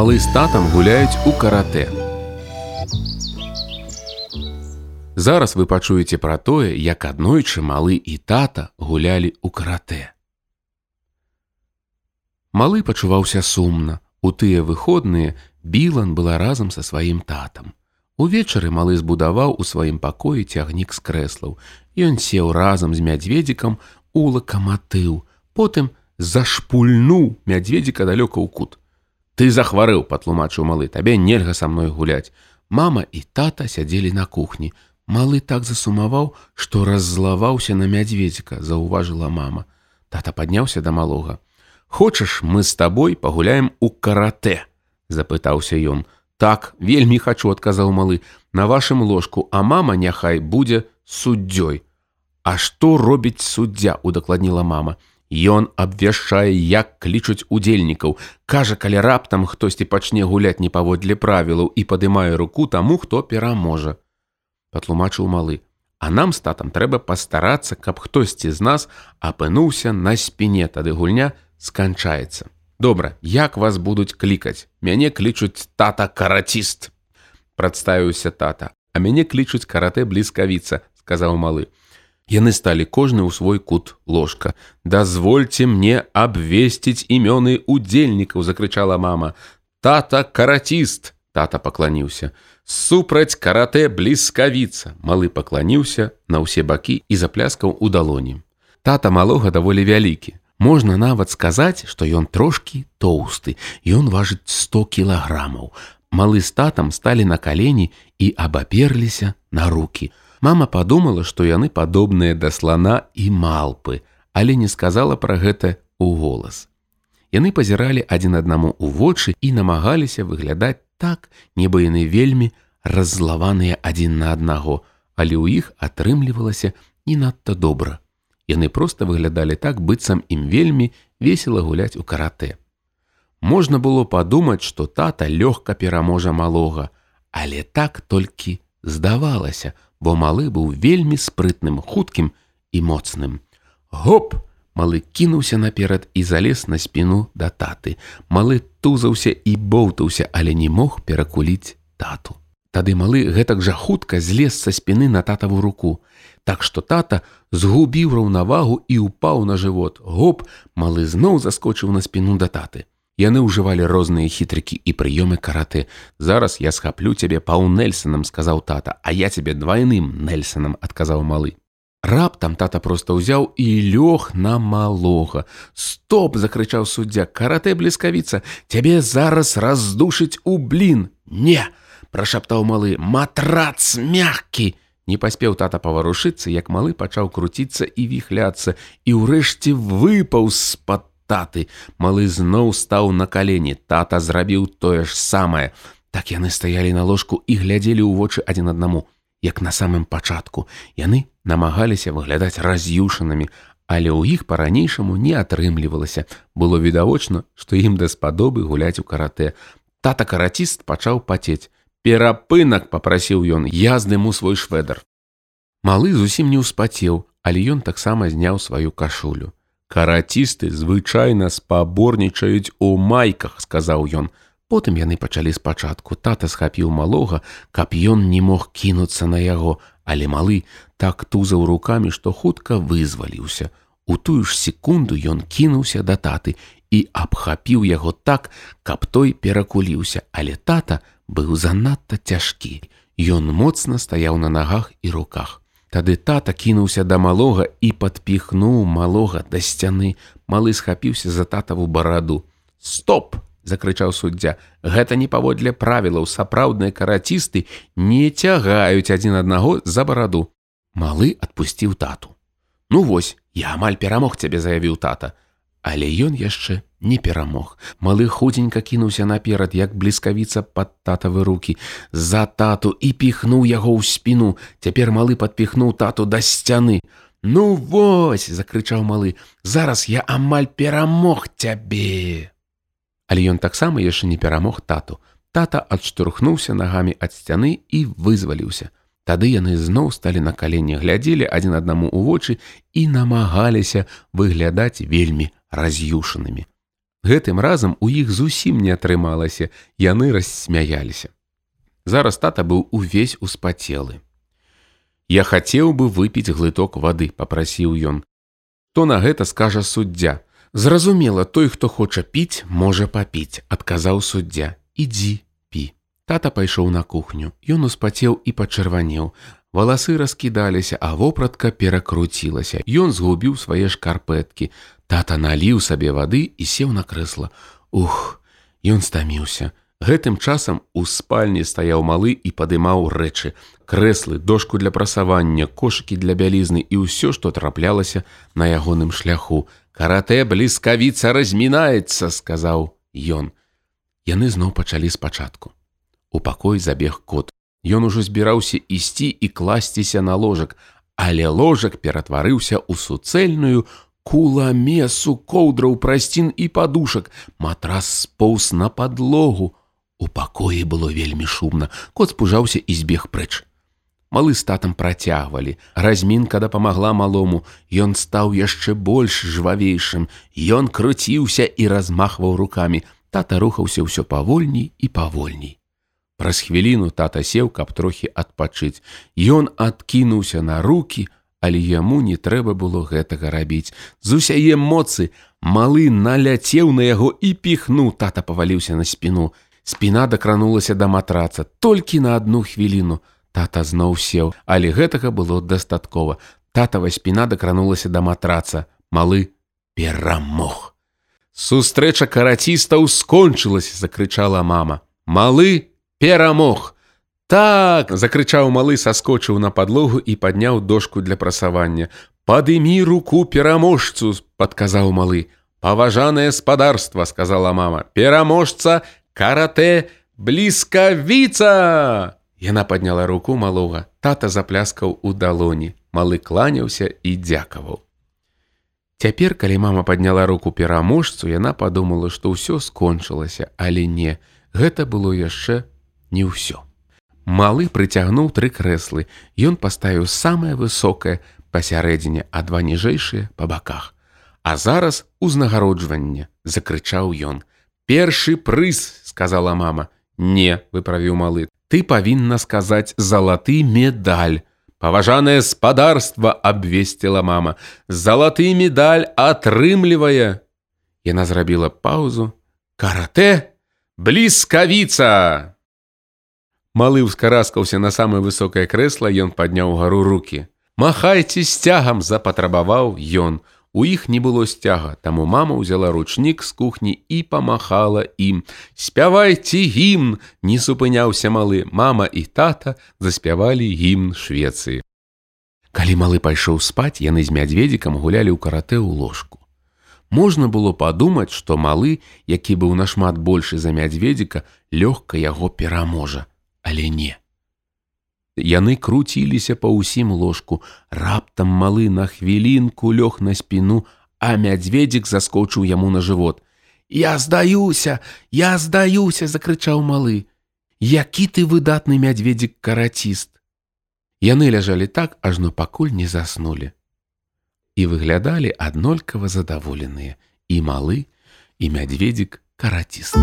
Малы з татам гуляюць у каратэ. Зараз вы пачуеце пра тое, як аднойчы малы і тата гулялі ў каратэ. Малы пачуваўся сумна. У тыя выходныя Білан была разам са сваім татам. Увечары малы збудаваў у сваім пакоі цягнік з крэслаў. Ён сеў разам з мядзведзікам у лакаматыў, потым зашпульнуў мядзведзіка далёка ў кут. Ты захварэў, патлумачыў малы, табе нельга са мной гуляць. Мама і тата сядзелі на кухні. Малы так засумаваў, што раззлаваўся на мядзведзіка, заўважыла мама. Тата падняўся да малога. Хочаш, мы з табой пагуляем у каратэ, запытаўся ён. Так, вельмі хачу, адказаў малы, на вашым ложку, а мама няхай будзе суддзёй. А што робіць суддзя, удакладніла мама. Ён абвяшчае, як клічуць удзельнікаў, кажа, калі раптам хтосьці пачне гуляць не паводле правілаў і падымае руку таму, хто пераможа. Патлумачыў малы. А нам з татам трэба пастарацца, каб хтосьці з нас апынуўся на спіне, тады гульня сканчаецца. Добра, як вас будуць клікаць. Мяне клічуць тата караціст. Прадставіўся тата, а мяне клічуць каратэ бліскавіца, сказаў малы. Яны сталі кожны ў свой кут ложка. Дазвольце мне абвесціць імёны удзельнікаў, закрычала мама. Тата караціст, тата пакланіўся. Супраць каратэ бліскавіца, малы пакланіўся на ўсе бакі і запляскаў у далоні. Тата малога даволі вялікі. Можна нават сказаць, што ён трошкі тоўсты. Ён важыць 100 кілаграмаў. Малы з татам сталі на калені і абаперліся на руки. Мама падумала, што яны падобныя да слана і малпы, але не сказала пра гэта ў голас. Яны пазіралі адзін аднаму ў вочы і намагаліся выглядаць так, нібы яны вельмі раззлаваныя адзін на аднаго, але ў іх атрымлівалася не надта добра. Яны проста выглядалі так быццам ім вельмі весела гуляць у каратэ. Можна было падумаць, што тата лёгка пераможа малога, але так толькі здавалася, бо малы быў вельмі спрытным, хуткім і моцным. Гоп! Малы кінуўся наперад і залез на спіну да таты. Малы тузаўся і боўтаўся, але не мог перакуліць тату. Тады малы гэтак жа хутка злез са спіны на татаву руку. Так што тата згубіў раўнавагу і ўпаў на жывот. Гоп, малы зноў заскочыў на спіну да таты. Яны ўжывалі розныя хітрыкі і прыёмы караты. Зараз я схаплю цябе паў Нельсонам, сказаў тата, а я цябе двайным Нельсонам адказаў малы. Раптам тата проста ўзяў і лёг на малога. Стоп! закрычаў суддзя, каратэ бліскавіца, цябе зараз раздушыць у блін. Не! прашаптаў малы, матрац мягкі. Не паспеў тата паварушыцца, як малы пачаў круціцца і віхляцца і ўрэшце выпаў з-пад таты. Малы зноў стаў на калені. Тата зрабіў тое ж самае. Так яны стаялі на ложку і глядзелі ў вочы адзін аднаму. Як на самым пачатку яны намагаліся выглядаць раз'юшанымі, але ў іх па-ранейшаму не атрымлівалася. Было відавочна, што ім даспадобы гуляць у каратэ. Тата караціст пачаў пацець. Перапынак попрасіў ён, я здыму свой шведар. Малы зусім не ўспацеў, але ён таксама зняў сваю кашулю. Карацісты звычайна спаборнічаюць у майках, сказаў ён. Потым яны пачалі спачатку. Тата схапіў малога, каб ён не мог кінуцца на яго, але малы так тузаў рукамі, што хутка вызваліўся. У тую ж секунду ён кінуўся да таты і абхапіў яго так, каб той перакуліўся, але тата быў занадта цяжкі. Ён моцна стаяў на нагах і руках. Тады тата кінуўся да малога і падпіхнуў малога да сцяны. Малы схапіўся за татаву бараду. Стоп! закрычаў суддзя. Гэта не паводле правілаў сапраўдныя карацісты не цягаюць адзін аднаго за бараду. Малы адпусціў тату. Ну вось, я амаль перамог цябе заявіў тата. Але ён яшчэ не перамог. Малы худзенька кінуўся наперад, як бліскавіца пад татавы руки, за тату і піхнуў яго ў спіну. Цяпер малы падпіхнуў тату да сцяны. Ну вось, закрычаў малы, зараз я амаль перамог цябе. Але ён таксама яшчэ не перамог тату. Тата адштурхнуўся нагамі ад сцяны і вызваліўся. Тады яны зноў сталі на калені, глядзелі адзін аднаму ў вочы і намагаліся выглядаць вельмі раз'юшанымі. Гэтым разам у іх зусім не атрымалася, яны рассмяяліся. Зараз тата быў увесь успацелы. Я хацеў бы выпіць глыток вады, попрасіў ён. То на гэта скажа суддзя. Зразумела, той, хто хоча піць, можа папіць, адказаў суддзя. Ідзі. Тата пайшоў на кухню. Ён успацеў і пачырванеў. Валасы раскідаліся, а вопратка перакруцілася. Ён згубіў свае шкарпэткі. Тата наліў сабе вады і сеў на крэсла. Ух, ён стаміўся. Гэтым часам у спальні стаяў малы і падымаў рэчы. Крэслы, дошку для прасавання, кошыкі для бялізны і ўсё, што траплялася на ягоным шляху. Каратэ бліскавіца размінаецца, сказаў ён. Яны зноў пачалі спачатку. У пакой забег кот. Ён ужо збіраўся ісці і класціся на ложак, але ложак ператварыўся ў суцэльную куламесу коўдраў прасцін і падушак. Матрас споўз на падлогу. У пакоі было вельмі шумна. Кот спужаўся і збег прэч. Малы з татам працягвалі. Размінка дапамагла малому. Ён стаў яшчэ больш жвавейшым. Ён круціўся і размахваў рукамі. Тата рухаўся ўсё павольней і павольней. Праз хвіліну тата сеў, каб трохі адпачыць. Ён адкінуўся на руки, але яму не трэба было гэтага рабіць. З усяе моцы малы наляцеў на яго і піхнуў, тата паваліўся на спіну. Спіна дакранулася да матраца толькі на одну хвіліну. Тата зноў сеў, але гэтага было дастаткова. Татава спіна дакранулася да матраца. Малы перамог. Сустрэча карацістаў скончылась, закрычала мама. Малы перамог. Так закрычаў малы саскочыў на падлогу і падняў дошку для прасавання падымі руку пераможцу падказаў малы паважанае спадарства сказала мама. Пераможца каратэ бліскавіца. Яна подняла руку малога тата запляскаў у далоні малы кланяўся і дзякаваў Цяпер калі мама подняла руку пераможцу яна подумала што ўсё скончылася але не гэта было яшчэ не ўсё. Малы прыцягнуў тры крэслы, Ён паставіў самае высокае пасярэдзіне, а два ніжэйшыя па баках. А зараз узнагароджванне закрычаў ён. Першы прыз, сказала мама. Не, выправіў малы. Ты павінна сказаць залаты медаль. Паважанае спадарства абвесціла мама. Залаты медаль атрымлівае. Яна зрабіла паўзу. Каратэ, бліскавіца! Малы ўскараскаўся на самае высокае крэсла, ён падняў гару руки. Махайце сцягам запатрабаваў ён. У іх не было сцяга, таму мама ўзяла ручнік з кухні і памахала ім. Спявайце гімн, не супыняўся малы, мама і тата заспявалі гімн Швецыі. Калі малы пайшоў спаць, яны з мядзведзікам гулялі ў каратэ ў ложку. Можна было падумаць, што малы, які быў нашмат большы за мядзведзіка, лёгка яго пераможа але не. Яны круціліся па ўсім ложку, раптам малы на хвілінку лёг на спіну, а мядзведзік заскочыў яму на жывот. Я здаюся, я здаюся, закрычаў малы. Які ты выдатны мядзведзік караціст. Яны ляжалі так, ажно пакуль не заснулі. І выглядалі аднолькава задаволеныя і малы і мядзведзік караціст.